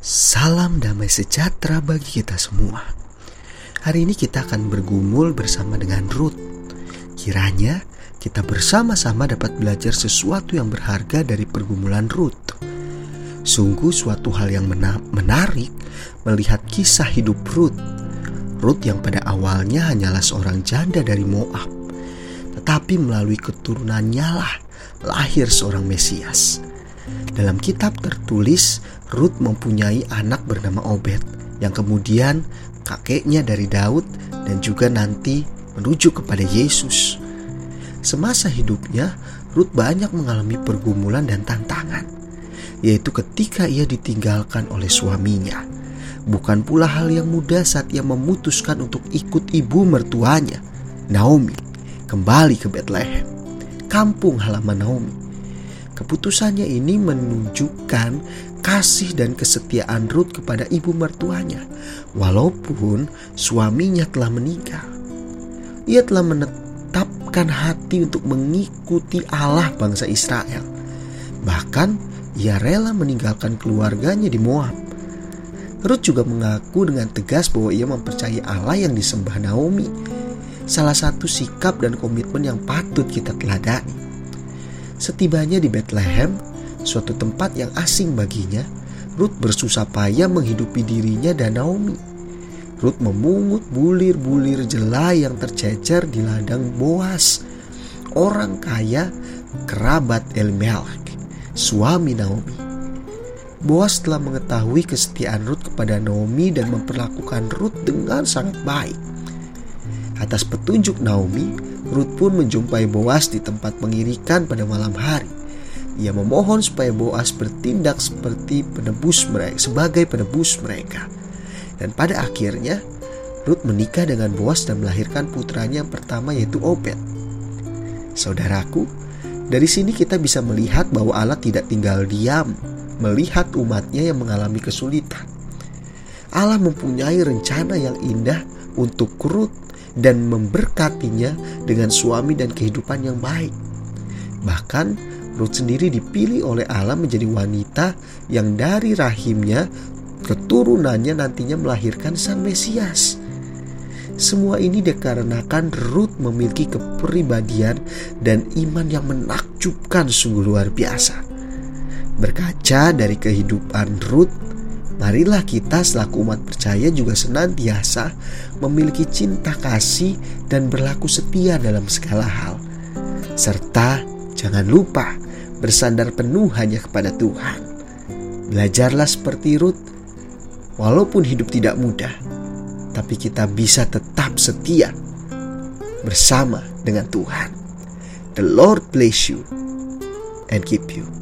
Salam damai sejahtera bagi kita semua. Hari ini kita akan bergumul bersama dengan Ruth. Kiranya kita bersama-sama dapat belajar sesuatu yang berharga dari pergumulan Ruth. Sungguh suatu hal yang menarik melihat kisah hidup Ruth. Ruth yang pada awalnya hanyalah seorang janda dari Moab. Tetapi melalui keturunannya lah lahir seorang Mesias. Dalam kitab tertulis Ruth mempunyai anak bernama Obed yang kemudian kakeknya dari Daud dan juga nanti menuju kepada Yesus. Semasa hidupnya, Ruth banyak mengalami pergumulan dan tantangan, yaitu ketika ia ditinggalkan oleh suaminya. Bukan pula hal yang mudah saat ia memutuskan untuk ikut ibu mertuanya, Naomi, kembali ke Bethlehem, kampung halaman Naomi. Keputusannya ini menunjukkan kasih dan kesetiaan Ruth kepada ibu mertuanya, walaupun suaminya telah meninggal. Ia telah menetapkan hati untuk mengikuti Allah bangsa Israel. Bahkan ia rela meninggalkan keluarganya di Moab. Ruth juga mengaku dengan tegas bahwa ia mempercayai Allah yang disembah Naomi. Salah satu sikap dan komitmen yang patut kita teladani. Setibanya di Bethlehem, suatu tempat yang asing baginya, Ruth bersusah payah menghidupi dirinya dan Naomi. Ruth memungut bulir-bulir jelai yang tercecer di ladang Boas, orang kaya kerabat Elimelech, suami Naomi. Boas telah mengetahui kesetiaan Ruth kepada Naomi dan memperlakukan Ruth dengan sangat baik. Atas petunjuk Naomi, Ruth pun menjumpai Boas di tempat pengirikan pada malam hari. Ia memohon supaya Boas bertindak seperti penebus mereka, sebagai penebus mereka. Dan pada akhirnya, Ruth menikah dengan Boas dan melahirkan putranya yang pertama yaitu Obed. Saudaraku, dari sini kita bisa melihat bahwa Allah tidak tinggal diam melihat umatnya yang mengalami kesulitan. Allah mempunyai rencana yang indah untuk Ruth dan memberkatinya dengan suami dan kehidupan yang baik. Bahkan Ruth sendiri dipilih oleh Allah menjadi wanita yang dari rahimnya keturunannya nantinya melahirkan sang Mesias. Semua ini dikarenakan Ruth memiliki kepribadian dan iman yang menakjubkan sungguh luar biasa. Berkaca dari kehidupan Ruth, marilah kita selaku umat percaya juga senantiasa memiliki cinta kasih dan berlaku setia dalam segala hal. Serta jangan lupa bersandar penuh hanya kepada Tuhan. Belajarlah seperti Ruth, walaupun hidup tidak mudah, tapi kita bisa tetap setia bersama dengan Tuhan. The Lord bless you and keep you.